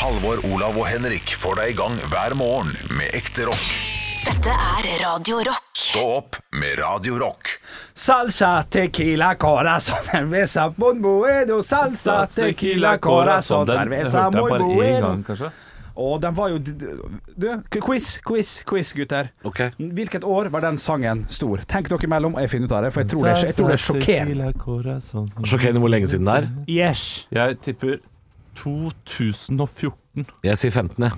Halvor, Olav og Henrik får deg i gang hver morgen med ekte rock. Dette er Radio Rock. Stå opp med Radio Rock. Salsa, tequila, corazón, cerveza, bon bueno. Salsa, tequila, corazón, cerveza, hørte jeg muy bare én bueno. gang, kanskje. Og den var jo Du, quiz, quiz, quiz, gutter. Ok. Hvilket år var den sangen stor? Tenk dere imellom, og jeg finner ut av det, for jeg tror det er, jeg tror det er sjokkerende. Sjokkerende hvor lenge siden det er. Yes. Jeg tipper 2014. Jeg sier 15, jeg.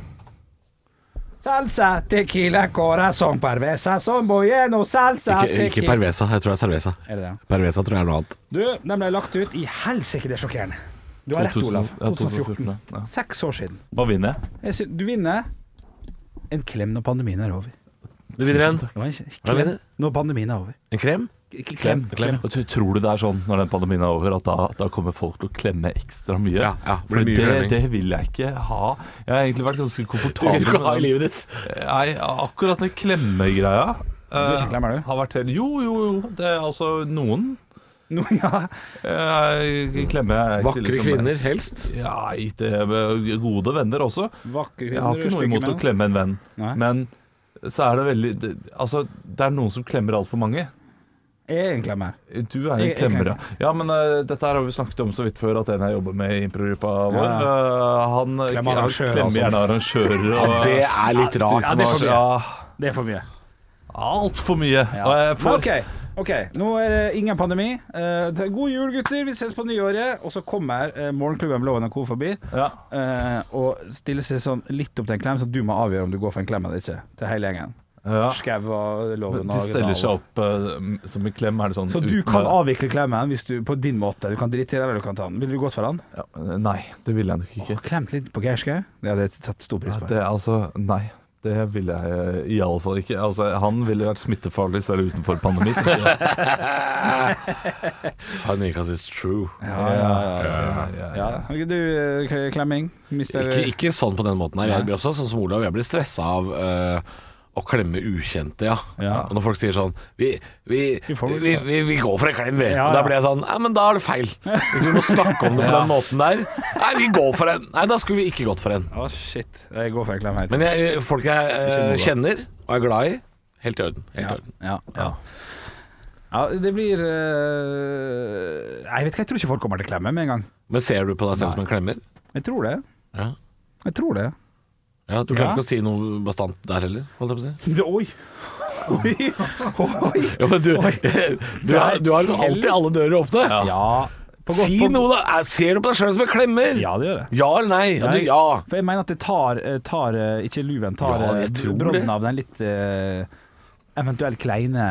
Salsa, tequila, corazón, cerveza, son bueno. Salsa, Ikke, ikke Pervesa. Jeg tror det er Cerveza. Er det det? Pervesa tror jeg er noe annet. Du, den ble lagt ut i helsike, det er sjokkerende. Du har rett, 2000, Olav. ja, 2014. 2014, ja. Seks år siden. Hva vinner jeg? Jeg sy du vinner en klem når pandemien er over. Du vinner en. Det var en Hva klem vinner? når pandemien er over. En krem? Klem. Klem. Og tror- du det er sånn når den pandemien er over, at da, da kommer folk til å klemme ekstra mye? Ja, ja, For blir mye det, det vil jeg ikke ha. Jeg har egentlig vært ganske Du komfortabel vil ikke ha i livet ditt. Nei, akkurat den klemmegreia Du er ikke eh, du? har vært helt Jo, jo, jo. Det er altså noen No, ja. Klemme klemmer jeg ikke, Vakre kvinner, helst. Ja, ikke gode venner også. Vakre kvinner, Jeg har ikke noe imot å klemme en venn, Nei. men så er det veldig det, Altså, det er noen som klemmer altfor mange. Jeg er en klemmer. Du er en Jeg- jeg klemmer, ja. ja men uh, dette her har vi snakket om så vidt før, at en jeg jobber med i improgruppa vår, Ja. uh, han eh, Klemmer han kjører klemmer altså. gjerne arrangører. Ja, det er litt rart. Ja, det er for mye. Ja, Det er for mye. altfor mye. Ja. Og jeg får, OK. ok, Nå er det ingen pandemi. Uh, det er god jul, gutter. Vi ses på nyåret. Og så kommer uh, Morgenklubben med Loven og Co. forbi ja. uh, og stiller seg sånn litt opp til en klem, så du må avgjøre om du går for en klem eller ikke. Til hele gjengen. Ja. Skau og Loven De steller seg opp uh, som en klem, er det sånn Så du kan avvikle klemmen hvis du, på din måte. Du kan drite i det, eller du kan ta den. Ville du gått for den? ja, Nei, det vil jeg nok ikke. Åh, klemt litt på Geir Skau? Det hadde jeg tatt stor pris Ja, det er altså Nei. Det vil jeg iallfall ikke. Altså, han ville vært smittefarlig selv utenfor pandemi. Funny because it's true. Ja, ja, ja, ja, ja. Du, eh, klemming? Mister Ikke, ikke sånn på den måten her. Jeg blir også sånn som Olav. Jeg blir stressa av eh, å klemme ukjente, ja. Ja. Og når folk sier sånn Vi, vi, Vi vi, går for en klem, vi. Ja, ja. da blir jeg sånn Ja, men da er det feil. Hvis vi må snakke om det på den måten der Nei, vi går for en. Nei, da skulle vi ikke gått for en. Å, shit. Jeg går for en klem helt. Men jeg, folk jeg eh, kjenner og er glad i, helt i orden. Helt i ja, orden. ja, ja. ja, det blir eh, Jeg vet ikke, jeg tror ikke folk kommer til å klemme med en gang. Men ser du på deg selv som en klemmer? Jeg tror det. Ja. Jeg tror det. Ja du klarer Ja. ikke å si noe bastant der heller, holdt jeg på å si. Oi! Oi! Oi! Ja, men du, du, har, du har liksom alltid alle dører åpne. Ja. På godt- Si på- noe, da! Er- Ser du på deg sjøl som en klemmer? Ja, det gjør det. Ja eller nei? Ja, du, ja. For jeg mener at det tar, eh, tar eh, ikke luven, tar Ja, jeg tror brodden det. av den litt eh, eventuelt kleine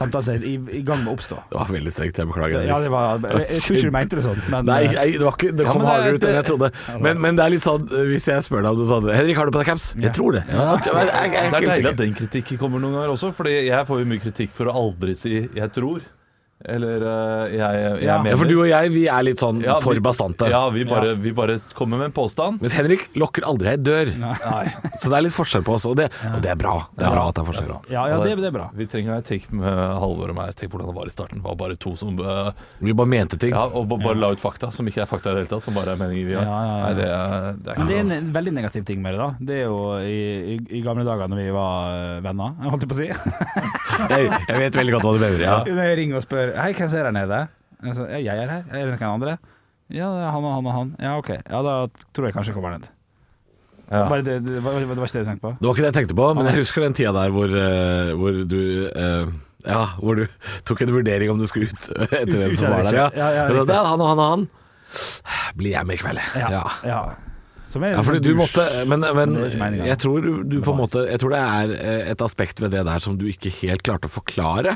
samtalen er i, i gang med å oppstå. Det var veldig strengt, jeg beklager. Ja, det var, jeg, tror ikke du mente det sånn, men Nei, jeg, det, var ikke, det kom ja, hardere ut enn jeg trodde. Men, men det er litt sånn eh, hvis jeg spør deg om du sa det Henrik, har du på deg caps? Jeg tror det. Ja, jeg, jeg, jeg, jeg, Det er er deilig at den kritikken kommer noen ganger også, Fordi jeg får jo mye kritikk for å aldri si 'jeg tror'. Eller eh, jeg, jeg Ja. mener. Ja, for du og jeg, vi er litt sånn Ja, for vi- bastante. Ja, vi bare, vi bare kommer med en påstand. Mens Henrik lokker aldri ei dør. Nei. Så det er litt forskjell på oss, og det, og det er bra. Det er bra at det er forskjell. ja, ja det, det er bra. Vi trenger en take med Halvor og meg. Tenk hvordan det var i starten. Det var bare to som uh, Vi bare mente ting. Ja, og ba- bare la ut fakta, som ikke er fakta i det hele tatt. Som bare er meninger vi har. Ja, ja, ja. Nei, det er, det er Men det er en veldig negativ ting med det, da. Det er jo i, i, i gamle dager når vi var eh, venner, holdt jeg på å si. Jeg, jeg vet veldig godt hva du mener. Ja. Når jeg ringer og spør Hei, hvem ser her nede? Jeg, jeg er her. Er det noen andre? Ja, det er han og han og han. Ja, ok. Ja, da tror jeg kanskje jeg kommer ned. Ja. Bare det, det, var, det var ikke det du tenkte på? Det var ikke det jeg tenkte på, men jeg husker den tida der hvor, eh, hvor du eh, Ja, hvor du tok en vurdering om du skulle ut etter hvem som var der. Ja, Ja, ja, det er han og han og han. Blir jeg med i kveld? Ja. ja. Ja, fordi sånn du måtte Men, men jeg tror du, du på en måte Jeg tror det er eh, et aspekt ved det der som du ikke helt klarte å forklare.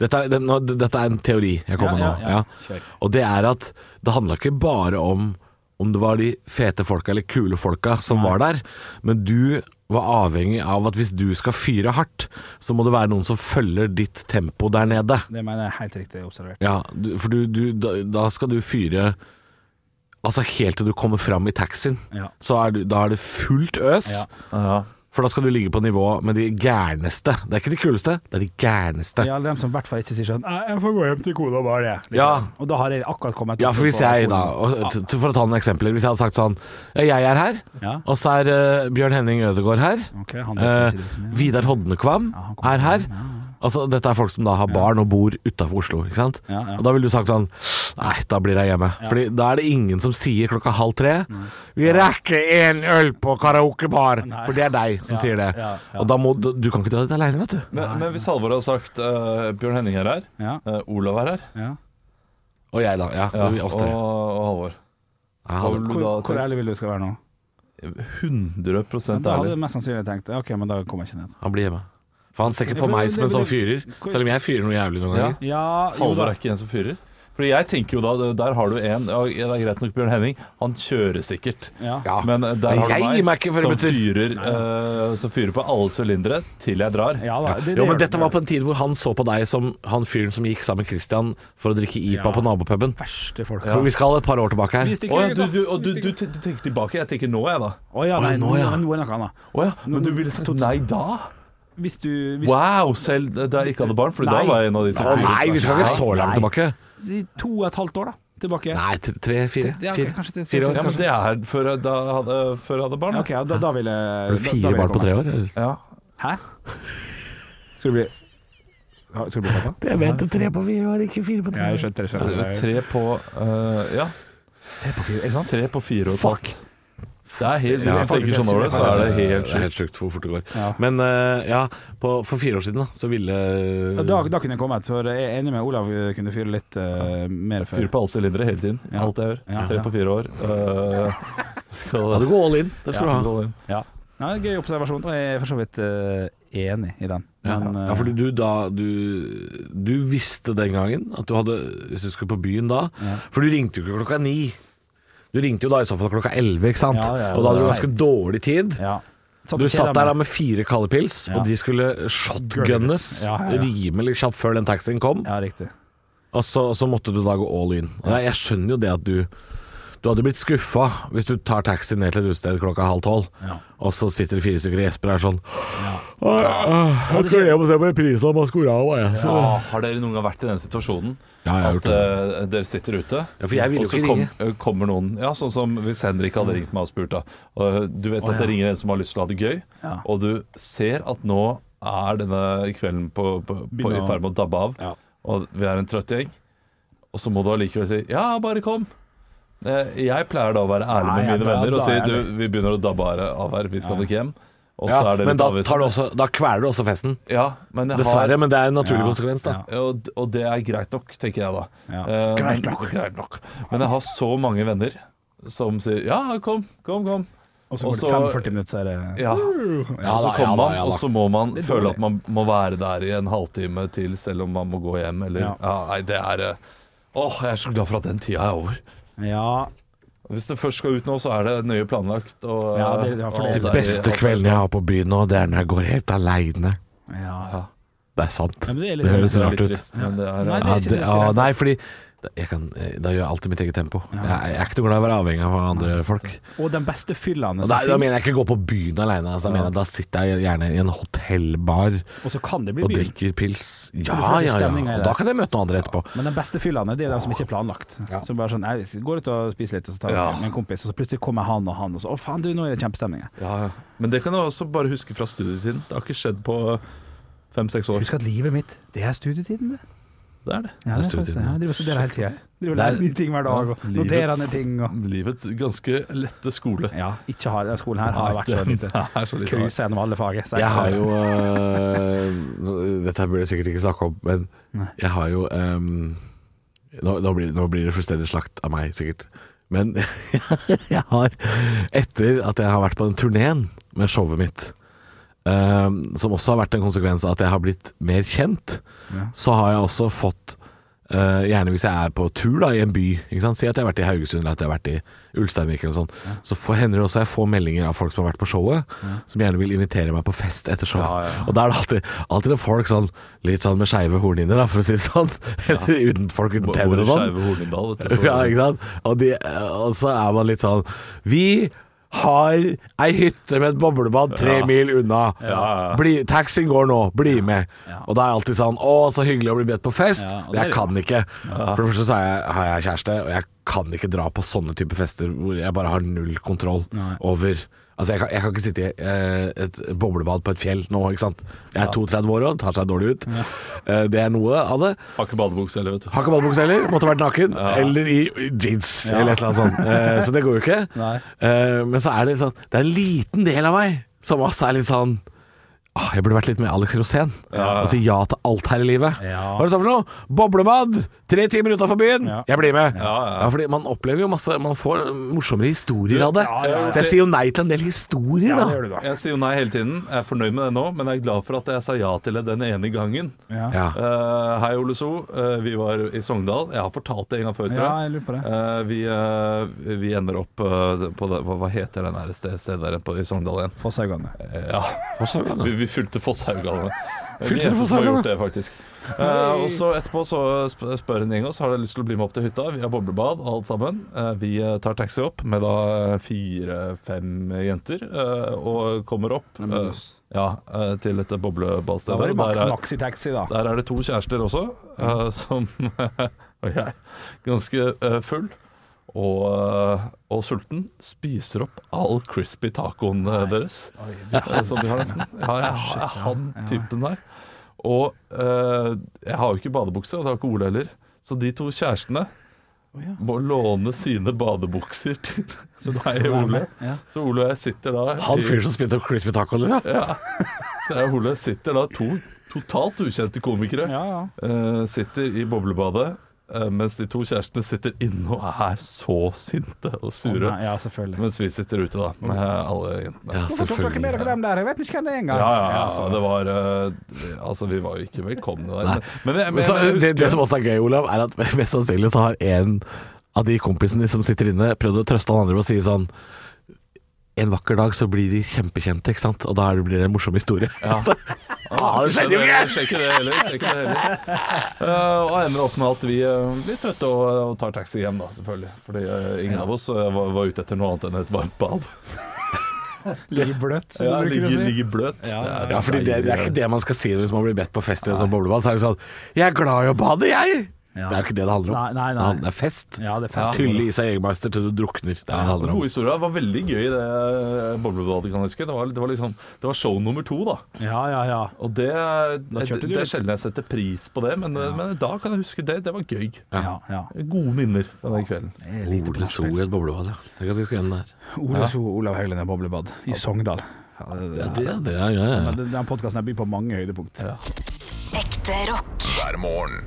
Dette er, det, nå, dette er en teori jeg kommer Ja, med ja, nå. Og det er at det handla ikke bare om om det var de fete folka eller kule folka som var der, men du var avhengig av at hvis du skal fyre hardt, så må det være noen som følger ditt tempo der nede. Det mener jeg er helt riktig observert. Ja, du, for du, du, da, da skal du fyre Altså helt til du kommer fram i taxien. Ja. Så er du, da er det fullt øs. Ja. Ja. For da skal du ligge på nivå med de gærneste. Det er ikke de kuleste, det er de gærneste. Ja, dem som i hvert fall ikke sier sånn «Nei, 'Jeg får gå hjem til kona bare det'. Liksom. Ja. Og da har jeg akkurat kommet Ja, for hvis jeg da og, For å ta noen eksempler. Hvis jeg hadde sagt sånn Jeg er her, Ja. og så er uh, Bjørn Henning Ødegaard her. Ok, han vet Eh. Vidar Hodnekvam Ja, er her. ja. Altså, dette er folk som da har barn og bor utafor Oslo. Ikke sant? Ja, ja. Og da ville du sagt sånn Nei, da blir jeg hjemme. Fordi da er det ingen som sier klokka halv tre Vi rekker én øl på karaokebar! Nei. For det er deg som Ja, sier det. ja, ja. Og da må du Du kan ikke dra dit aleine, vet du. Men, men hvis Halvor hadde sagt uh, Bjørn Henning er her, Ja, eh, Olav er her, ja. Og jeg, da. Ja, ja, og, tre. og Halvor. Ja, Hvor, da hvor ærlig vil du skal være nå? 100 ærlig. Da hadde du mest sannsynlig tenkt Ok, men da kommer jeg ikke ned. Han blir hjemme. For han ser ikke på meg som en sånn fyrer. Selv om jeg fyrer noe jævlig noen ganger. Ja, Halvor er ikke en som fyrer. Fordi jeg tenker jo da, der har du en ja, Det er greit nok Bjørn Henning, han kjører sikkert. Ja. Ja. Men eh, der har du meg som det fyrer, uh, som fyrer på alle sylindere til jeg drar. Ja da. det- Jo, men dette var på en tid hvor han så på deg som han fyren som gikk sammen med Christian for å drikke IPA Ja. på nabopuben. verste folk. For vi skal et par år tilbake her. Stikker oh, ja, du, du, og du, du, du tenker tilbake. Jeg tenker nå, jeg, da. Å ja, Å, nei, nå, ja. nå er det noe annet. Oh, ja, men du ville sagt nei da? Hvis du hvis, Wow, selv da jeg ikke hadde barn, for da var jeg en av de som Å nei, vi skal ikke så langt tilbake. Si To og et halvt år, da. Tilbake. Nei, tre, tre fire. Ja, ok, Fire, kanskje det- fire år. Ja, men det er før jeg, da hadde, før jeg hadde barn. Ja, Ok, ja, da, da ville Har du da- da fire barn på tre år? eller? Ja. Hæ? Skal du bli Ja, Skal du bli pappa? Jeg mente tre på fire år, ikke fire på Ja, jeg skjønte det. skjønte det. Tre på eh, Ja, Tre på fire, er det sant? tre på fire og et Fuck. halvt. Det er helt, Ja, Hvis du tenker sånn over det, så er det helt sjukt. helt sjukt. hvor fort det går. Ja. Men uh, ja, på, for fire år siden da, så ville Ja, Da, da kunne jeg kommet, så jeg er enig med Olav kunne fyre litt uh, mer før. Fyr på alle sylindere hele tiden. Ja. Alt jeg gjør. Ja. Tre på fire år. Uh, skal Ja, du gå all in. Det skal Ja, du ha. Ja. ja, er Gøy observasjon, og jeg er for så vidt eh, enig i den. Ja, Men, eh, ja fordi du da du, du visste den gangen at du hadde Hvis du skulle på byen da Ja. For du ringte jo ikke klokka ni. Du ringte jo da i så fall klokka elleve, ikke sant? Ja, ja, og da hadde du ganske sent. dårlig tid. ja. Satt Du satt der da med fire kalde pils, og de skulle shotgunnes rimelig kjapt før den taxien kom. Ja, riktig. Og så, så måtte du da gå all in. Jeg skjønner jo det at du Du hadde blitt skuffa hvis du tar taxi ned til et utested klokka halv tolv, Ja. og så sitter det fire stykker i Jesper og er sånn Ja. Jeg skal hjem og se på reprisen av Maskorama, jeg. Ja, har dere noen gang vært i den situasjonen? Ja, jeg har At eh, dere sitter ute, Ja, og så kom, eh, kommer noen Ja, sånn som hvis Henrik hadde ringt meg og spurt, da. Og du vet at det ringer en som har lyst til å ha det gøy, og du ser at nå er denne kvelden på, på, på, i ferd med å dabbe av, og vi er en trøtt gjeng, og så må du allikevel si 'ja, bare kom'. Eh, Jeg pleier da å være ærlig Nei, med mine da- venner og da si er 'du, vi begynner å dabbe av her, vi skal nok ikke hjem'. Og så Ja, er det men litt da, avvisende. tar du også, da kveler du også festen. Ja, men jeg Dessverre, har, men det er en naturlig Ja, konsekvens, da. ja. og, og det er greit nok, tenker jeg da. Ja. Eh, Greit men, nok. greit nok. Men jeg har så mange venner som sier 'ja, kom, kom, kom'. Og så går det så- 45 minutter, så er det Ja. Ja og så da, kommer da, man, ja da. og så må man er føle dårlig. at man må være der i en halvtime til, selv om man må gå hjem, eller Ja. ja. Nei, det er eh, Åh, jeg er så glad for at den tida er over. Ja, Hvis det først skal ut nå, så er det nøye planlagt. Og, Ja, det- ja, for og det- De er- beste alt kveldene jeg har på byen nå, det er når jeg går helt aleine. ja. Det er sant. Ja, det er litt- Det høres rart ut. trist, men det er Nei, det Ja, er ikke det, det ja, nei, fordi kan, da gjør jeg alltid mitt eget tempo. Jeg, jeg er ikke noe glad i å være avhengig av andre folk. Og den beste fyllene som da, da mener jeg ikke gå på byen alene. Altså, da, mener jeg, da sitter jeg gjerne i en hotellbar Og så kan det bli og byen. drikker pils. Ja, ja, ja. Og da kan jeg møte noen andre etterpå. Men den beste fyllene, er de som ikke er planlagt. Ja. Som bare sånn Jeg går ut og spiser litt, og så tar jeg Ja. med en kompis, og så plutselig kommer han og han, og så Å, faen, du, nå er det kjempestemning. Ja, ja. Men det kan jeg også bare huske fra studietiden. Det har ikke skjedd på fem-seks år. Husk at livet mitt, det er studietiden, det. Det er det. Ja, Det er det det. Jeg driver og studerer hele tida. Driver og er- lærer nye ting hver dag, og Ja, noterer ned ting. Og Livets ganske lette skole. ja, ikke har den skolen her har vært så Den lite. så lite. Cruise gjennom alle fag. seks Jeg har jo uh, Dette burde jeg sikkert ikke snakke om, men Nei. jeg har jo um, nå, nå, blir, nå blir det fullstendig slakt av meg, sikkert. Men jeg har Etter at jeg har vært på den turneen med showet mitt, øhm, som også har vært en konsekvens av at jeg har blitt mer kjent, Ja. så har jeg også fått øh, Gjerne hvis jeg er på tur da i en by, si at jeg har vært i Haugesund eller at jeg har vært i Ulsteinvik eller sånt, så får, hender det også jeg får meldinger av folk som har vært på showet, som gjerne vil invitere meg på fest etter show. Ja, ja. Og da er det alltid, alltid folk sånn litt sånn med skeive hornhinner, for å si det sånn. Eller uten folk uten tenner og sånn. Ja, ikke sant? Og, de, og så er man litt sånn Vi har ei hytte med et boblebad tre mil unna. Bli, taxien går nå, bli med. Og da er jeg alltid sånn Å, så hyggelig å bli bedt på fest. Ja, jeg kan ikke. For det første så jeg, har jeg kjæreste, og jeg kan ikke dra på sånne type fester hvor jeg bare har null kontroll Nei. over Altså, jeg kan, jeg kan ikke sitte i eh, et boblebad på et fjell nå, ikke sant. Jeg er 32 år og tar seg dårlig ut. Eh, det er noe av det. Har ikke badebukse heller, vet du. Har ikke badebukse heller, måtte vært naken. Eller i i jeans, eller et eller annet sånt. Eh, så det går jo ikke. Nei. Eh, men så er det sånn Det er en liten del av meg som også er litt sånn Åh, jeg burde vært litt med Alex Rosén og si ja til alt her i livet. Ja. Hva er det sånn for noe? Boblebad! Tre timer utafor byen! Ja. Jeg blir med. Ja, ja. Ja, fordi man opplever jo masse Man får morsommere historier av det. Ja, ja, ja. Så jeg sier jo nei til en del historier, Ja, da. det gjør du da. Jeg sier jo nei hele tiden. Jeg er fornøyd med det nå, men jeg er glad for at jeg sa ja til det den ene gangen. Ja. Ja. Eh, hei, Ole So. Uh, vi var i Sogndal. Jeg har fortalt det en gang før, tror Ja, jeg. jeg lurer på det. Uh, vi, vi ender opp på det, hva, hva heter det stedet der på, i Sogndal igjen? Fosshaugane. Ja. Vi, vi fulgte Fosshaugane. Er eneste som har gjort det, faktisk. Uh, og så etterpå så spør en gjeng oss har dere lyst til å bli med opp til hytta. Vi har boblebad, alt sammen. Uh, vi eh, tar taxi opp med da fire-fem jenter, uh, og kommer opp ja, til dette Da boblebadstedet. var det maks maxitaxi, da. der er det to kjærester også, som Og jeg ganske full og, eh, og sulten. Spiser opp all crispy tacoen Nei. deres. Oi, som de har nesten. Ja, jeg, jeg han typen der. Og eh, jeg har jo ikke badebukse, og det har ikke Ole heller. Så de to kjærestene ja. må låne sine badebukser til Så da og Ole. Ja. Så Ole og jeg sitter da Han fyren som spiste opp crispy taco, liksom. ja. Så jeg og Ole sitter da to totalt ukjente komikere Ja, ja. eh, Sitter i boblebadet eh, Mens de to kjærestene sitter inne og er så sinte og sure nei, ja, selvfølgelig. Mens vi sitter ute da Med alle jentene Ja, Hvorfor tok dere med dere dem der? Jeg vet ikke hvem det er engang. ja, ja, ja, altså. det var uh, Altså, vi var jo ikke velkomne der Men, men, jeg, men, Men så, det, det som også er gøy, Olav, er at mest sannsynlig så har en av de kompisene som sitter inne, prøvd å trøste han andre med å si sånn en vakker dag så blir de kjempekjente, ikke sant? Og da er blir det en morsom historie. Ja. Så, ah, det skjedde jo Det ikke! skjer ikke det heller. skjer ikke det heller. Uh, og ender opp med at vi uh, blir trøtte og, og tar taxi hjem, da, selvfølgelig. Fordi uh, ingen av oss var, var ute etter noe annet enn et varmt bad. Ligger bløtt, som Ja, du bruker å si. ligger bløt. Ja, Det er Ja, fordi det, det er ikke det man skal si hvis man blir bedt på fest i et sånt boblebad. Så er det sånn Jeg er glad i å bade, jeg! Ja. Det er jo ikke det det handler om. Nei, nei, nei. Det er fest. Ja, det er fest. Tylle i seg Jegermeister til du drukner. Det er det handler God historie. Det var veldig gøy, det eh, boblebadet, kan jeg huske. Det var, det, var liksom, det var show nummer to, da. Ja, ja, ja. Og det, det, det er sjelden jeg setter pris på det, men, men da kan jeg huske det. Det var gøy. ja, ja. Gode minner fra den kvelden. Ole So i et boblebad, ja. Tenk at vi skal inn der. Ole So, Olav Haugland er boblebad i Sogndal. Ja, det, Ja, det, det, ja, ja, ja. Det den- podkasten byr på mange høydepunkt. Ekte rock. hver morgen.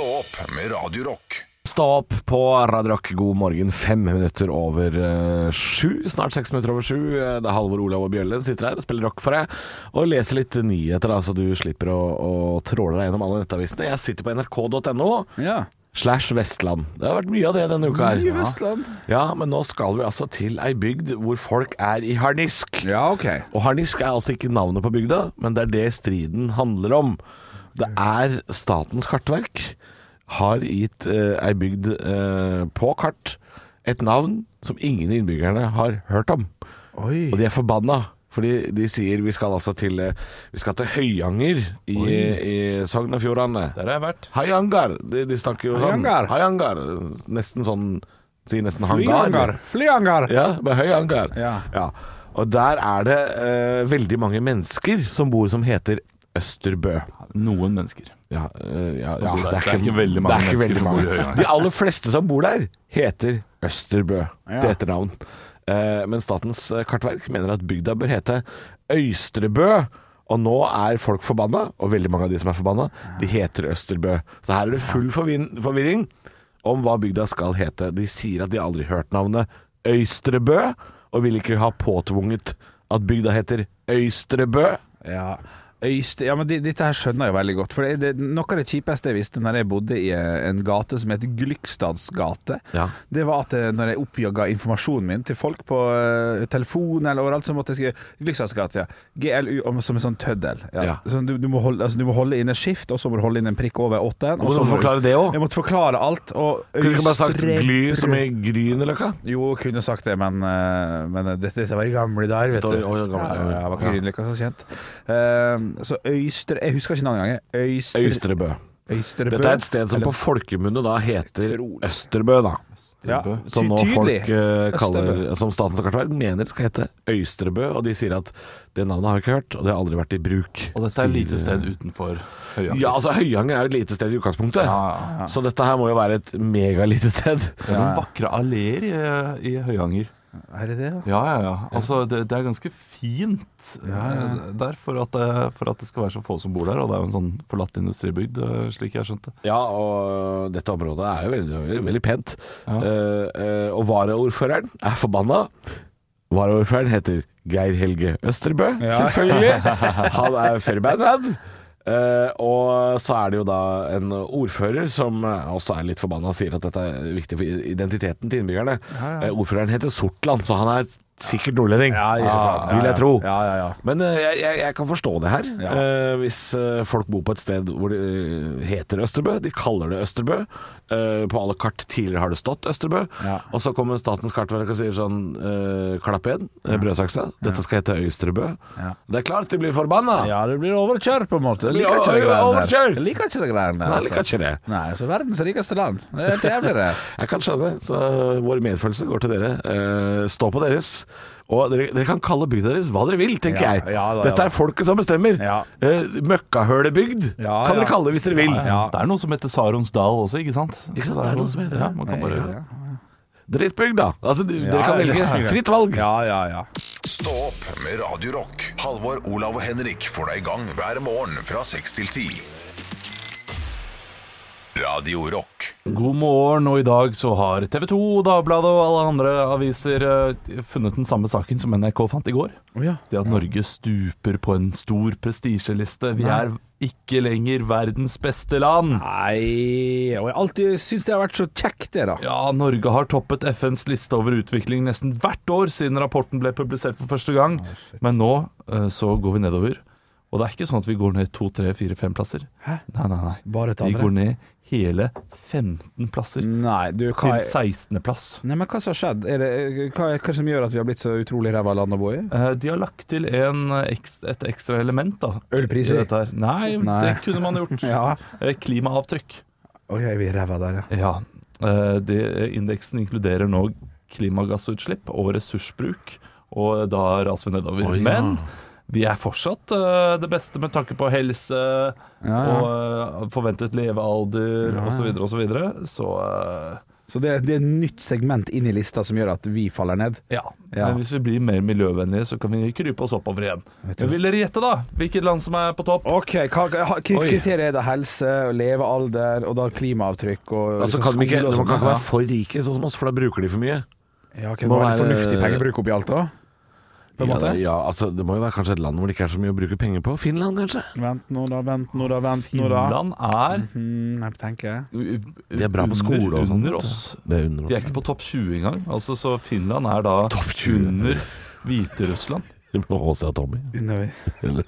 Stå opp med Radio Rock. Stå opp på Radio Rock, god morgen. Fem minutter over eh, sju. Snart seks minutter over sju. Eh, Det er Halvor Olav og Bjølle sitter her og spiller rock for deg. Og leser litt nyheter, da, så du slipper å, å tråle deg gjennom alle nettavisene. Jeg sitter på nrk.no. Ja. Slash Vestland. Det har vært mye av det denne uka her. Mye Vestland. Ja, men nå skal vi altså til ei bygd hvor folk er i harnisk. Ja, OK. Og harnisk er altså ikke navnet på bygda, men det er det striden handler om. Det er Statens kartverk har gitt eh, ei bygd eh, på kart et navn som ingen innbyggerne har hørt om. Oi. Og de er forbanna. Fordi de sier vi skal altså til eh, Vi skal til Høyanger i, i Sogn og Fjordane. Der har jeg vært. Hayangar. De, de snakker jo sånn. Hayangar. Nesten sånn Sier nesten hangar. Flyangar. Ja, med høy Ja. Ja. Og der er det eh, veldig mange mennesker som bor som heter Østerbø. Noen mennesker. Ja, eh, ja, ja, Det er ikke veldig mange det er ikke mennesker veldig som bor i mange. Høyanger. De aller fleste som bor der, heter Østerbø til etternavn. Eh, men Statens eh, kartverk mener at bygda bør hete Øystrebø. Og nå er folk forbanna, og veldig mange av de som er forbanna, de heter Østerbø. Så her er det full forvirring om hva bygda skal hete. De sier at de aldri har hørt navnet Øystrebø, og vil ikke ha påtvunget at bygda heter Øystrebø. Ja. Øyste, ja, men de, Dette her skjønner jeg veldig godt. For det, det, Noe av det kjipeste jeg visste når jeg bodde i eh, en gate som heter Glykstadsgate, Ja. det var at eh, når jeg oppjaga informasjonen min til folk på uh, telefon eller overalt, så måtte jeg skrive Glykstadsgate, ja. GLU som en sånn tøddel. Ja. Ja. Så du, du, må holde, altså, du må holde inn en skift, og så må du holde inn en prikk over åtteren. Og så må du forklare det òg? Jeg måtte forklare alt. Og Kunne du ikke bare sagt gly som i Grünerløkka? Jo, kunne sagt det, men, men dette, dette var i gamle dager, vet du. Oi, gamle. Ja, ja, var ikke Grünerløkka så kjent. Eh, så Øystre Jeg husker ikke navnet engang. Øystre, Øystrebø. Øystrebø. Dette er et sted som Eller- på folkemunne da heter Østerbø, da. ja, Som nå folk eh, kaller Østerbø. Som Statens kartverk mener skal hete Øystrebø. Og de sier at det navnet har jeg ikke hørt, og det har aldri vært i bruk. Og dette er et lite sted utenfor Høyanger. Ja, altså Høyanger er et lite sted i utgangspunktet. Ja, ja. Så dette her må jo være et megalite sted. Det er noen vakre alleer i, i Høyanger. Er det det? Ja, ja, ja. Altså, det, det er ganske fint eh, der for at, det, for at det skal være så få som bor der. Og det er jo en sånn forlatt industribygd, eh, slik jeg skjønte. Ja, og dette området er jo veldig, veldig, veldig pent. Ja. Uh, eh, og varaordføreren er forbanna. Varaordføreren heter Geir Helge Østerbø, selvfølgelig. Han er Fairbanad. Uh, og så er det jo da en ordfører som eh, også er litt forbanna og sier at dette er viktig for identiteten til innbyggerne. Eh, ordføreren heter Sortland, så han er sikkert nordlending, Ja, ikke sant. vil jeg tro. Ja, ja, ja. Men eh, jeg, jeg, jeg kan forstå det her. Ja. Eh, hvis eh, folk bor på et sted hvor det eh, heter Østerbø, de kaller det Østerbø. Eh, på alle kart tidligere har det stått Østerbø. Ja. Og så kommer Statens kartverk og sier sånn eh, Klapp igjen, uh, brødsaksa. Dette skal hete Øystrebø. Ja. Det er klart de blir forbanna! Ja, du blir overkjørt, på en måte. Jeg liker ikke det greiene der. overkjørt. Jeg liker ikke det greiene der. Nei, jeg liker altså. ikke det. Nei, så verdens rikeste land. Det er helt jævlig, det. Jeg kan skjønne det. Så vår medfølelse går til dere. Eh, stå på deres. Og dere, dere kan kalle bygda deres hva dere vil, tenker Ja, jeg. ja da, ja Dette er folket som bestemmer. Ja. Eh, Møkkahølebygd Ja, kan ja. dere kalle det hvis dere vil. Ja. Det er noe som heter Saronsdal også, ikke sant? Ikke sant, det er noe som heter det. ja, man kan bare, Ja, Drittbygd, da. Altså, d- dere kan velge. ja. Fritt valg. ja, ja. ja. Stå opp med Radio Rock. Halvor, Olav og Henrik får deg i gang hver morgen fra 6 til 10. Radio Rock. God morgen, og i dag så har TV 2, Dagbladet og alle andre aviser eh, funnet den samme saken som NRK fant i går. Oh ja. Det at Norge stuper på en stor prestisjeliste. Vi er ikke lenger verdens beste land. Nei Og jeg har alltid syns det har vært så kjekt, det, da. Ja, Norge har toppet FNs liste over utvikling nesten hvert år siden rapporten ble publisert for første gang. Men nå eh, så går vi nedover. Og det er ikke sånn at vi går ned to, tre, fire, fem plasser. Hæ? Nei, nei, nei. Bare et Vi går ned hele 15 plasser Nei, du, hva til er 16. plass. Nei, men hva som har skjedd? Er det, hva hva som gjør at vi har blitt så utrolig ræva land å bo i? Eh, De har lagt til en, et ekstra element da Ølpriser? Nei, Nei. det kunne man gjort. Ja. Eh, Klimaavtrykk. Oi, er vi ræva der, ja. Ja. eh, Det, indeksen inkluderer nå klimagassutslipp og ressursbruk, og da raser vi nedover. Oh, ja. Men vi er fortsatt uh, det beste med tanke på helse Ja, ja. og uh, forventet levealder Ja, ja. osv. Så, videre, og så, videre. så uh, Så det, det er et nytt segment inn i lista som gjør at vi faller ned? ja. Ja. Men hvis vi blir mer miljøvennlige, så kan vi krype oss oppover igjen. Men vil dere gjette, da? Hvilket land som er på topp? Ok, hva, Kriteriet er det helse, levealder og da klimaavtrykk og Altså, kan ikke, de kan sånn, ikke være for rike, sånn som oss, for da bruker de for mye. Ja, okay, det må være- fornuftig pengebruk oppi alt da? På en Ja, måte? det, ja, altså, det må jo være kanskje et land hvor det ikke er så mye å bruke penger på. Finland, kanskje? Vent nå da, vent nå da, vent nå da. Finland er Hmm, jeg tenker. De er bra på skole og sånn. Under oss. Det er under De er ikke på topp 20 engang. Altså, så Finland er da Topp 20. under Hviterussland. Det ble H.C. og Tommy. Nei. Eller?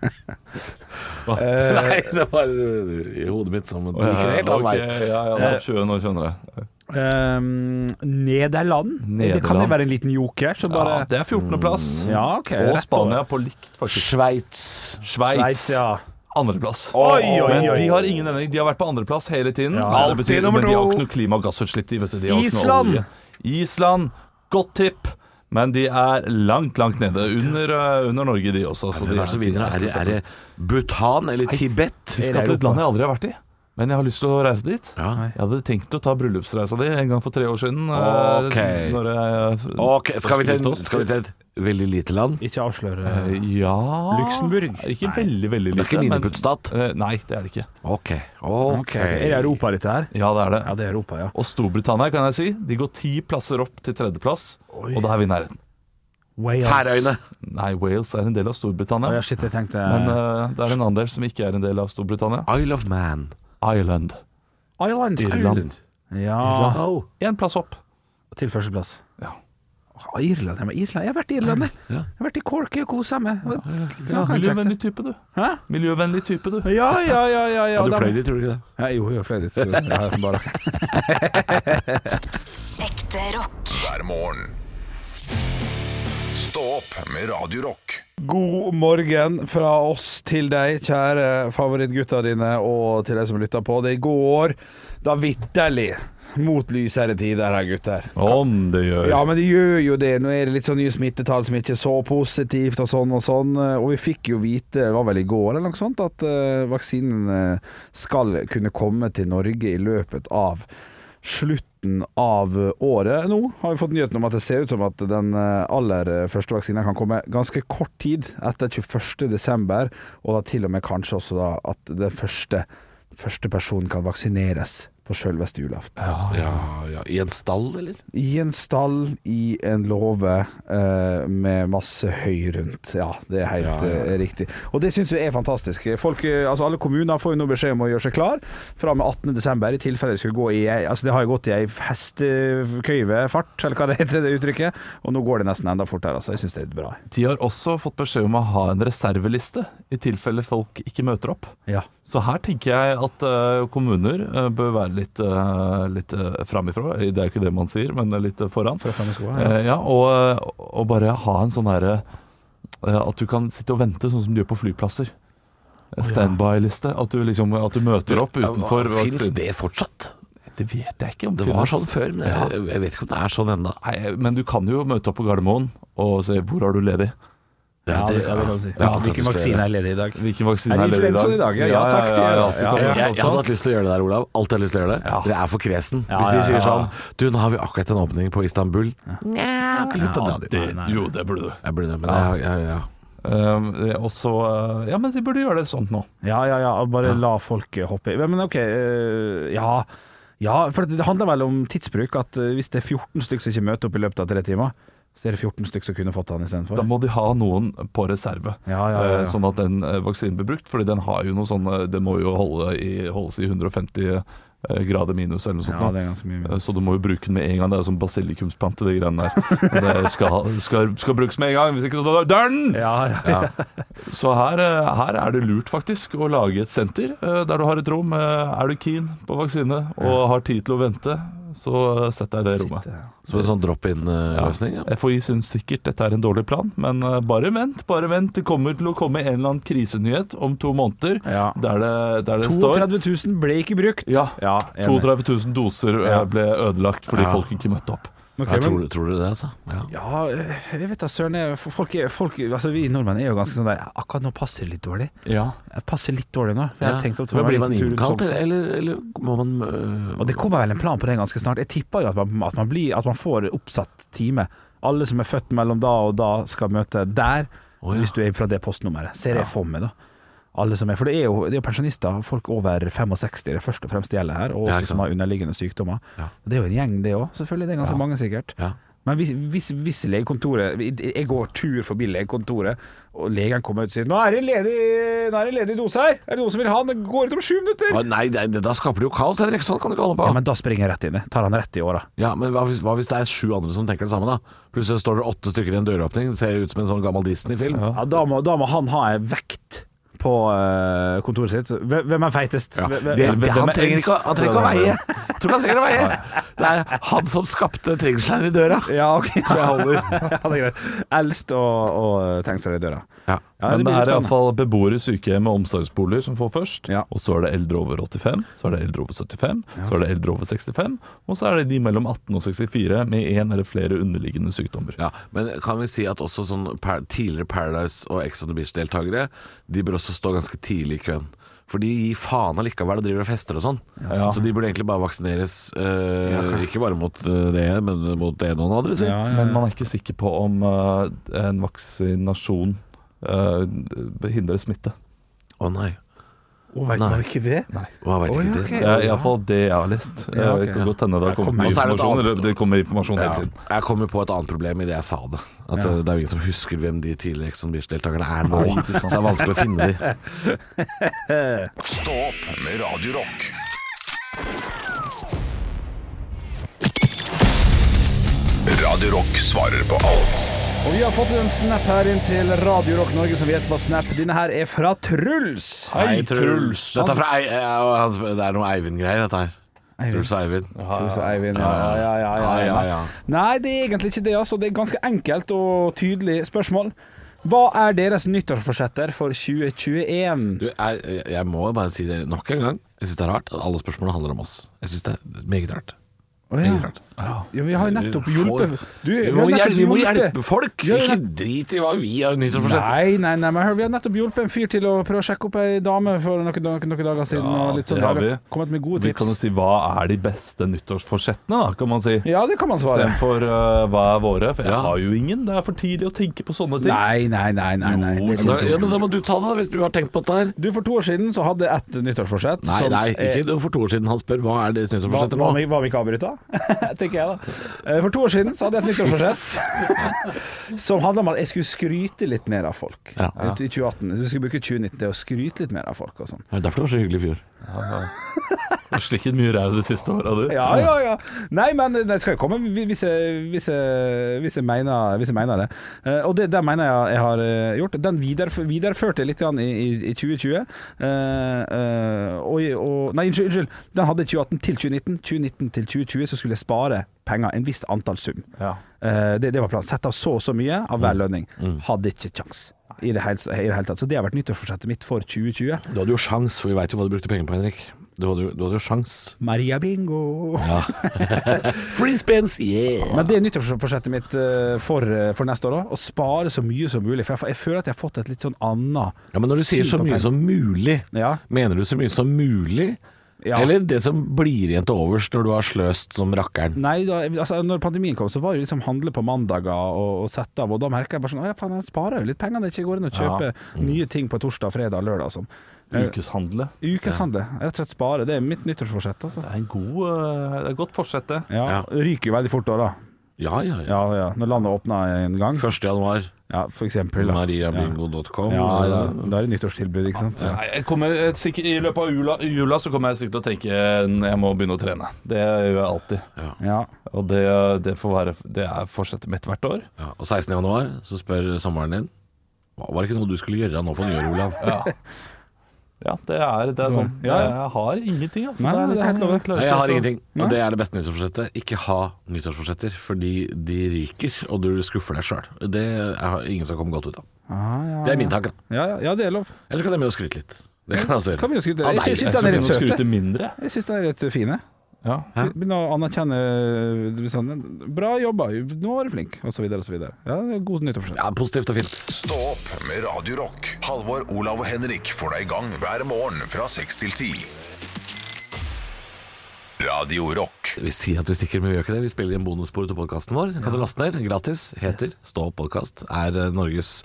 Eh, Nei, det var i hodet mitt som det en helt annen Ok, vei. ja, ja, topp 20 nå, skjønner jeg. Ehm, Nederland? Det kan jo være en liten joker bare Ja, det er 14. plass. Ja, okay, Og Spania på likt, faktisk. Sveits. Sveits, ja. andreplass. Men de har ingen endring. De har vært på andreplass hele tiden. Ja. Så det Alltid betyr- nummer men de har ikke noe klima- og gassutslipp. De, vet du. De har ikke noe Island. olje. Island. Godt tipp. Men de er langt, langt nede. Under, uh, under Norge, de også. Så de er det som vinner? Er det, er det Bhutan eller Tibet? Vi skal til et land jeg aldri har vært i. Men jeg har lyst til å reise dit. Ja. Jeg hadde tenkt å ta bryllupsreisa di en gang for tre år siden. Ok. eh, Når jeg, okay. skal vi, til, skal vi til et veldig lite land? Ikke avsløre uh, Ja Luxembourg? Ikke veldig, veldig Det lite. er ikke miniputstat? Eh, Nei, det er det ikke. Ok. okay. Er det Europa, dette her? Ja, det er det. Ja, det er Europa, ja. Og Storbritannia, kan jeg si, de går ti plasser opp til tredjeplass, og da er vi i nærheten. Færøyene. Nei, Wales er en del av Storbritannia. ja, shit, jeg tenkte Men uh, det er en annen del som ikke er en del av Storbritannia. Isle of Man. Ireland. Island. Irland. Ja. Oh. Én plass opp. Til førsteplass. Ja. Irland, jeg, Irland. jeg har vært i Irland, jeg. Ja. Jeg har vært i Cork og kosa meg. Ja, Ja, miljøvennlig type, du. Hæ? Miljøvennlig type, du. Ja, ja, ja. ja, ja. Du fløy dit, tror du ikke det? Ja, jo, jeg fløy dit. Ja, bare. Ekte rock. hver morgen. Stå opp med Radio Rock. God morgen fra oss til deg, kjære favorittgutta dine, og til deg som lytter på. Det går da vitterlig mot lysere tider her, gutter. Om det gjør. Ja, men det gjør jo det. Nå er det litt sånn nye smittetall som ikke er så positivt og sånn og sånn. Og vi fikk jo vite, det var vel i går eller noe sånt, at eh, vaksinen eh, skal kunne komme til Norge i løpet av slutten av året. Nå har vi fått nyheten om at det ser ut som at den eh, aller første vaksinen kan komme ganske kort tid etter 21. desember, og da til og med kanskje også at den første, første personen kan vaksineres på sjølveste julaften. Ja, ja. I en stall, eller? I en stall, i en låve, eh, med masse høy rundt. Ja, det er helt Ja, ja, ja. eh, riktig. Og det syns vi er fantastisk. Folk, eh, altså Alle kommuner får jo nå beskjed om å gjøre seg klar fra og med 18.12. i tilfelle det skulle gå i Altså Det har jo gått i ei hestekøyvefart, eller hva det heter det uttrykket, og nå går det nesten enda fortere. Altså Jeg syns det er bra. De har også fått beskjed om å ha en reserveliste i tilfelle folk ikke møter opp. Ja. Så her tenker jeg at eh, kommuner eh, bør være litt, uh, litt uh, framifrå. Det er jo ikke det man sier, men litt eh, foran. Fra fremme i skoa, ja. Eh, ja, og, og bare ha en sånn herre eh, At du kan sitte og vente, sånn som du gjør på flyplasser. Eh, Standby-liste. At, du liksom, at du møter opp utenfor. Fins det fortsatt? Det vet jeg ikke om Det var sånn før, men jeg, jeg vet ikke om det er sånn ennå. Men du kan jo møte opp på Gardermoen og se hvor har du ledig. Ja, det, jeg vil lov si. Ja, Hvilken vaksine er ledig i dag? Hvilken vaksine Er det er ledig i dag? i dag? Ja, ja, takk, jeg. ja, Ja, ja. Jeg, jeg hadde hatt lyst til å gjøre det der, Olav. Alltid hatt lyst til å gjøre det. Ja. Det er for kresen. Ja, Hvis de sier ja. sånn Du, nå har vi akkurat en åpning på Istanbul. Nei, jeg har ikke lyst til å dra dit. Det, jo, det burde du. Jeg burde det, men jeg, jeg, ja. Um, og så uh, Ja, men de burde gjøre det sånt nå. Ja, ja, ja. Bare Bare la folk eh, hoppe i. Men ok, Uh, ja. ja. For det handler vel om tidsbruk. At eh, hvis det er 14 stykker som ikke møter opp i løpet av tre timer, så er det 14 stykker som kunne fått han Da må de ha noen på reserve, Ja, ja, ja, eh, sånn at den eh, vaksinen blir brukt. Fordi den har jo noe sånn eh, Det må jo holde i, holdes i 150 eh, grader minus eller noe sånt. Ja, er. Eh, Så du må jo bruke den med en gang. Det er jo som basilikumsplante, de greiene der. Det skal, skal, skal brukes med en gang, hvis ikke så dør den! Ja, ja. Så her, her er det lurt faktisk å lage et senter der du har et rom. Er du keen på vaksine og har tid til å vente, så setter sett deg i det rommet. Som en sånn drop-in-løsning. Ja. FHI syns sikkert dette er en dårlig plan, men eh, bare vent, bare vent. Det kommer til å komme en eller annen krisenyhet om to måneder Ja. der det, der det står 32 000 ble ikke brukt. Ja, ja 32 000 doser eh, Ja. ble ødelagt fordi Ja. folk ikke møtte opp. Ok, Ja, tror, tror du det, altså? Ja. Ja, eh, jeg vet da søren. Folk, folk, altså Vi nordmenn er jo ganske sånn der Akkurat nå passer det litt dårlig. Ja. Jeg passer litt dårlig nå. For jeg ja. tenkt å Men blir man innkalt, eller, eller, eller må man øh, Og det kommer vel en plan på det ganske snart. Jeg tipper jo at man, at man, blir, at man får oppsatt time. Alle som er født mellom da og da, skal møte der. Oh, ja. Hvis du er fra det postnummeret. Ser jeg for meg, da. Alle som er, For det er jo, det er jo pensjonister, folk over 65 det først og fremst gjelder her, og også ja, som har underliggende sykdommer. Ja. Det er jo en gjeng, det òg. Selvfølgelig. Det er ganske Ja. mange, sikkert. Men hvis, hvis, hvis legekontoret Jeg går tur forbi legekontoret, og legen kommer ut og sier 'Nå er det en ledig, er det ledig dose her. Er det noen som vil ha den? Det går ut om sju minutter.' Ah, Nei, det, det- da skaper det jo kaos, Henrik. Sånn kan du ikke holde på. Ja, men da springer jeg rett inn. i. Tar han rett i åra. Ja, men hva hvis, hva hvis det er sju andre som tenker det samme, da? Plutselig står det åtte stykker i en døråpning, det ser ut som en sånn gammel Disney-film. Ja, da, må, da må han ha en vekt på eh, kontoret sitt. Hvem er feitest? Ja. Det, hvem- det, han, er trenger ikke, han trenger ikke å veie. Jeg tror ikke han trenger å veie. Det er han som skapte trengselen i døra. Ja, ok. Tror jeg holder. ja, det er greit. Eldst og, og tengsler i døra. Ja. Ja, Men det, det er iallfall beboere i sykehjem og omsorgsboliger som får først. Ja. Og så er det eldre over 85, så er det eldre over 75, så er det eldre over 65, og så er det de mellom 18 og 64 med én eller flere underliggende sykdommer. Ja, men kan vi si at også sånn tidligere Paradise og Ex on the Beach-deltakere, de bør også stå ganske tidlig i køen. For de gir faen allikevel og driver og fester og sånn. Ja. Så de burde egentlig bare vaksineres, eh, ikke bare mot eh, det, men mot det noen andre sier. Ja, ja, Men man er ikke sikker på om eh, en vaksinasjon eh, hindre smitte. Å nei. Oh, vet- Var det ikke det? Hva vet Å, ikke ja, det. er iallfall det jeg har lest. Ja, okay, Det kan godt hende det kommer er informasjon. annet- Eller det kommer informasjon Ja. hele tiden. Jeg kommer på et annet problem i det jeg sa det. At Ja. eh, Det er jo ingen som husker hvem de tidligere Ex on Beach-deltakerne er nå. Nei, så det er vanskelig å finne dem. Stå opp med Radio Radio Rock svarer på alt Og vi har fått en snap her inn til Radio Rock Norge som vi heter på Snap. Denne her er fra Truls. Hei, Truls. Dette er fra Ei, hans- Det er noe Eivind-greier, dette her. Truls og Eivind. Truls og Eivind, ja, ja, ja, ja, ja, Ja, ja, ja. Nei, det er egentlig ikke det. altså. Det er ganske enkelt og tydelig spørsmål. Hva er deres nyttårsforsetter for 2021? Du, jeg, jeg må bare si det nok en gang. Jeg syns det er rart at alle spørsmålene handler om oss. Jeg syns det er meget rart. Å, ja. Ja, vi har jo nettopp hjulpet du, Vi har må, nettopp hjelpe, vi må hjelpe folk! Ikke drit i hva vi har nyttårsforsett. Nei, nei, nei, men hør, vi har nettopp hjulpet en fyr til å prøve å sjekke opp ei dame for noen, noen, noen dager siden. Ja, og litt sånn, det har vi. kommet med gode Vi kan jo si hva er de beste nyttårsforsettene, da, kan man si. Ja, det kan man svare. Istedenfor uh, hva er våre. For jeg Ja. har jo ingen. Det er for tidlig å tenke på sånne ting. Nei, nei, nei. nei, nei. Jo, Det Da, ja, men da må du ta det, hvis du har tenkt på dette her. Du, For to år siden så hadde jeg ett nyttårsforsett. Nei, som nei, er- ikke for to år siden. Han spør hva er det nyttårsforsettet nå. hva, om vi- ikke avbryta? Tenker jeg da. Eh, For to år siden så hadde jeg et nyttårsforsett som handla om at jeg skulle skryte litt mer av folk. Ja. I 2018. Jeg skulle bruke 2019 til å skryte litt mer av folk og sånn. Det er derfor det var så hyggelig i fjor. Jeg har slikket mye ræv de siste åra, du. Ja, ja, ja. Nei, men det skal jo komme hvis jeg, hvis jeg, hvis jeg, mener, hvis jeg mener det. Eh, og det det mener jeg jeg har eh, gjort. Den videref videreførte jeg litt i, i, i 2020. Uh, uh, og, og Nei, unnskyld, unnskyld. Den hadde 2018 til 2019. 2019 til 2020 så skulle jeg spare penger, en visst antall sum. Ja. Uh, det, det var planen. Sette av så og så mye av hver lønning. Hadde ikke kjangs. I det, hele, I det hele tatt. Så det har vært nyttårsforsettet mitt for 2020. Du hadde jo sjans, for vi veit jo hva du brukte penger på, Henrik. Du hadde, du hadde jo sjans. Maria Bingo! Free spins, yeah! Men det er nyttårsforsettet mitt eh, for, eh, for neste år òg. Å spare så mye som mulig. For jeg, jeg føler at jeg har fått et litt sånn annet Ja, Men når du sier så mye som mulig, Ja. mener du så mye som mulig? Ja. Eller det som blir igjen til overs når du har sløst som rakkeren? Nei, da, altså, når pandemien kom, så var det liksom handle på mandager og, og sette av. Og da merka jeg bare sånn Å ja, faen, jeg sparer jo litt penger. når Det ikke går inn å kjøpe nye ting på torsdag, fredag, lørdag og sånn. Eh, Ukeshandle. Ukeshandle. Rett og slett spare. Det er mitt nyttårsforsett, altså. Det er en god, uh, det er et godt forsett, det. Ja, Ja. Ryker jo veldig fort da, da. Ja, ja, ja. Ja, ja. Når landet åpna en gang. 1. januar, Ja, for eksempel. Mariabingo.com. Ja, ja, da er det nyttårstilbud, ikke sant. Ja. Jeg kommer, I løpet av jula, jula så kommer jeg sikkert til å tenke jeg må begynne å trene. Det gjør jeg alltid. Ja. Og det, det får være Det er forsettet mitt hvert år. Ja, og 16. januar så spør samboeren din Var det ikke noe du skulle gjøre nå på nyåret, Olav? Ja, det er, det er sånn. ja, ja. Jeg, har ingenting, altså. Nei, det er, det litt er sånn, jeg Nei, jeg har ingenting. Og det er det beste nyttårsforsettet. Ikke ha nyttårsforsetter, fordi de ryker, og du skuffer deg sjøl. Det er ingen som kommer godt ut av. Ah, ja, Det er min tanke. ja, ja, ja, det er lov. Eller kan jeg begynne å skryte litt. Det kan jeg også gjøre. Kan vi skryte? Jeg syns den er litt søte. Jeg syns de er litt fine. Ja. Begynne å anerkjenne sånn, Bra jobba, nå var du flink, osv. osv. Ja, det er god nyttårsforsett. Ja, positivt og fint. Stå opp med Radio Rock. Halvor, Olav og Henrik får deg i gang hver morgen fra 6 til 10. Radio Vi sier at vi stikker, men vi gjør ikke det. Vi spiller inn bonusspor til podkasten vår. Kan ja. du laste ned gratis. Heter Stå opp podkast. Er eh, Norges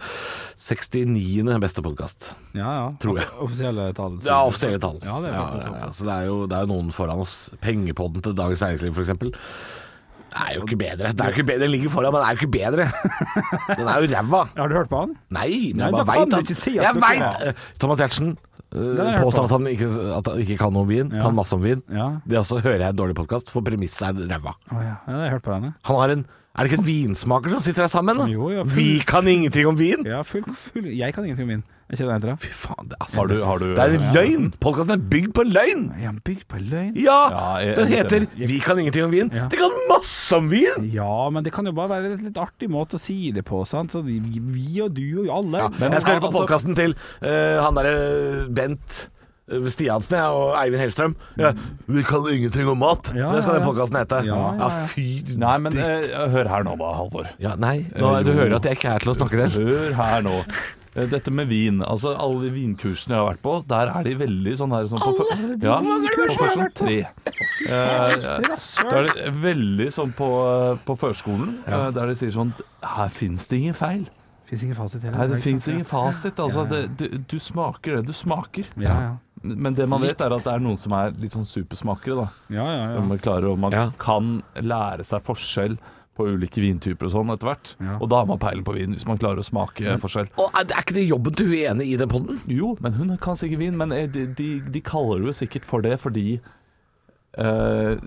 69. beste podkast. Ja, ja. Tror jeg. Offisielle tall. Ja, offisielle tall. Ja, det er ja, faktisk ja, sant. ja. Så det er jo det er jo noen foran oss. Pengepodden til Dagens Næringsliv, f.eks. Er jo ikke bedre. Det er ikke bedre. Den ligger foran, men den er jo ikke bedre. Den er jo ræva. Har du hørt på han? Nei, men Nei, jeg bare veit at si at Jeg veit! Thomas Giertsen hørt påstår at han, ikke, at han ikke kan noe om vin. Ja. Kan masse om vin. Ja. Det også hører jeg en dårlig podkast, for premisset er ræva. Oh, ja. ja, det har jeg hørt på henne. Han har en Er det ikke en vinsmaker som sitter her sammen? da? Jo, ja, full- Vi kan ingenting om vin! Ja, full, full Jeg kan ingenting om vin. Er ikke det det? Fy faen, det, altså, Har du, har du det er en løgn! Podkasten er bygd på en løgn! Er bygd på løgn? Ja! Ja, jeg- Den jeg heter. 'Vi kan ingenting om vin'. Ja. Det kan masse om vin! Ja, men det kan jo bare være en litt, artig måte å si det på. Sant? Så vi, vi og du og alle. Ja, Men jeg skal høre på altså- podkasten til eh, han derre Bent Stiansen jeg, og Eivind Hellstrøm. Ja, vi kan ingenting om mat! Ja, det skal ja, den podkasten hete. Ja, ja, ja. fy Nei, men ditt. eh, hør her nå, da, Halvor. ja, Nei, nå, du hører at jeg ikke er til å snakke til. Hør her nå. Eh, Dette med vin. Altså Alle de vinkursene jeg har vært på, der er de veldig sånn her sånn på, fø- ja, på først sånn tre. Eh, da er det veldig sånn på, på førskolen, eh, der de sier sånn Her fins det ingen feil. Fins ingen fasit heller. Nei, det fins ingen fasit. Altså, Ja, ja. det, du, du smaker det du smaker. Ja, ja. Men det man vet, er at det er noen som er litt sånn supersmakere, da. Ja, ja, ja. Som klarer å Man Ja. kan lære seg forskjell på ulike vintyper og sånn etter hvert. Ja. Og da har man peiling på vin, hvis man klarer å smake forskjell. Og er er ikke det jobben til hun ene i den podden? Jo, men hun kan sikkert vin, men eh, de, de, de kaller det jo sikkert for det fordi eh,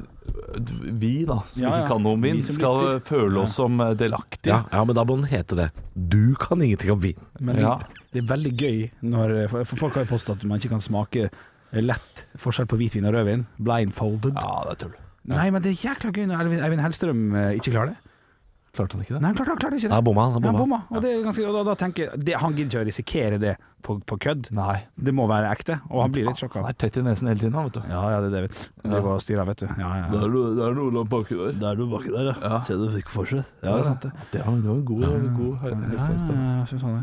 vi, da, som Ja, ja. ikke kan noe om vin, Vi skal lytter. føle oss som eh, delaktige. Ja, ja, men da må den hete det. Du kan ingenting om vin. Men det, Ja. det er veldig gøy når For for folk har jo påstått at man ikke kan smake lett forskjell på hvitvin og rødvin. Blindfolded. Ja, det er tull. Nei, men det er jækla gøy når Eivind, Hellstrøm eh, ikke klarer det. Klarte han ikke det? Nei, han klarte, han ikke det. Nei, bomma. han Ja, bomma. bomma. Og, det er ganske, og da, da tenker jeg det, Han gidder ikke å risikere det på, på kødd. Nei. Det må være ekte, og han blir litt sjokka. Han er tett i nesen hele tiden, han, vet du. Ja, ja, det er det. vet du. Det var styra, vet du. Ja, ja, ja. noe, det er noe langt baki der. Det er noe baki der, Ja. Se du fikk forskjell. Ja, det er sant, det. Det var, det var en god, god Ja, ja, høyde. ja.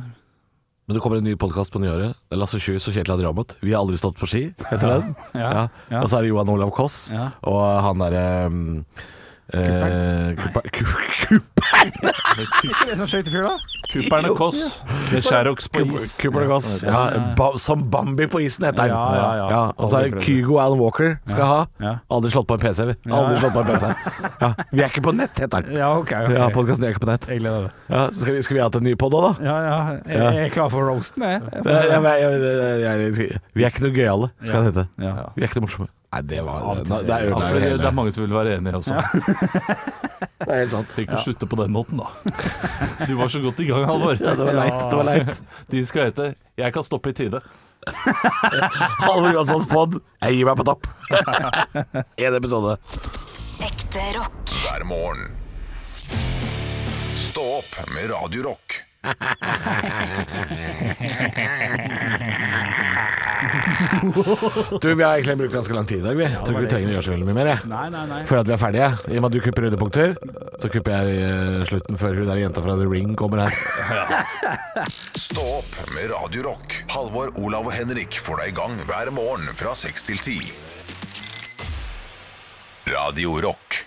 Men det kommer en ny podkast på nyåret. Lasse Kjus og Kjetil Adriamot. Vi har aldri stått på ski, heter den. Ja, ja. Og så er det Johan Olav Koss Ja. og han derre um, eh, Kuppern. Kuppern Ikke det som skøytefyr, da? Kupperne Koss. Med Sherrox på is. Kuppern Koss. Ja, ba, som Bambi på isen, heter den. Ja, ja, ja. og så er det Kygo Alan Walker skal ha. Aldri slått på en PC. vi. Aldri slått på en PC. Ja, vi er ikke på nett, heter den. Ja, OK. ok. Ja, Podkasten er ikke på nett. Jeg gleder meg. Ja, skal vi, skulle vi hatt en ny pod òg, da? Ja, ja. Jeg, jeg er klar for roasten, jeg. Ja, ja, men jeg- jeg- jeg- jeg- Vi er ikke noe gøyale, skal det hete. Ja. Vi er ikke noe morsomme. Nei, det var Det, det, er, det, er, det, er mange som vil være enige også. det er helt sant. Trenger ikke ja. slutte på den måten, da. Du var så godt i gang, Halvor. Ja, det var leit. Det var leit. De skal hete 'Jeg kan stoppe i tide'. Halvor Johanssons pod. Jeg gir meg på topp. Én episode. Ekte rock. hver morgen. Stå opp med Radio Rock. Du, Vi har egentlig brukt ganske lang tid i dag. Vi tror ikke vi trenger å gjøre så veldig mye mer. Jeg. Nei, nei, nei. Før at vi er ferdige. I og med at du kupper høydepunkter, så kupper jeg eh, slutten før hun der jenta fra The Ring kommer her. Stå opp med Radio Rock. Halvor, Olav og Henrik får deg i gang hver morgen fra 6 til 10. Radio Rock.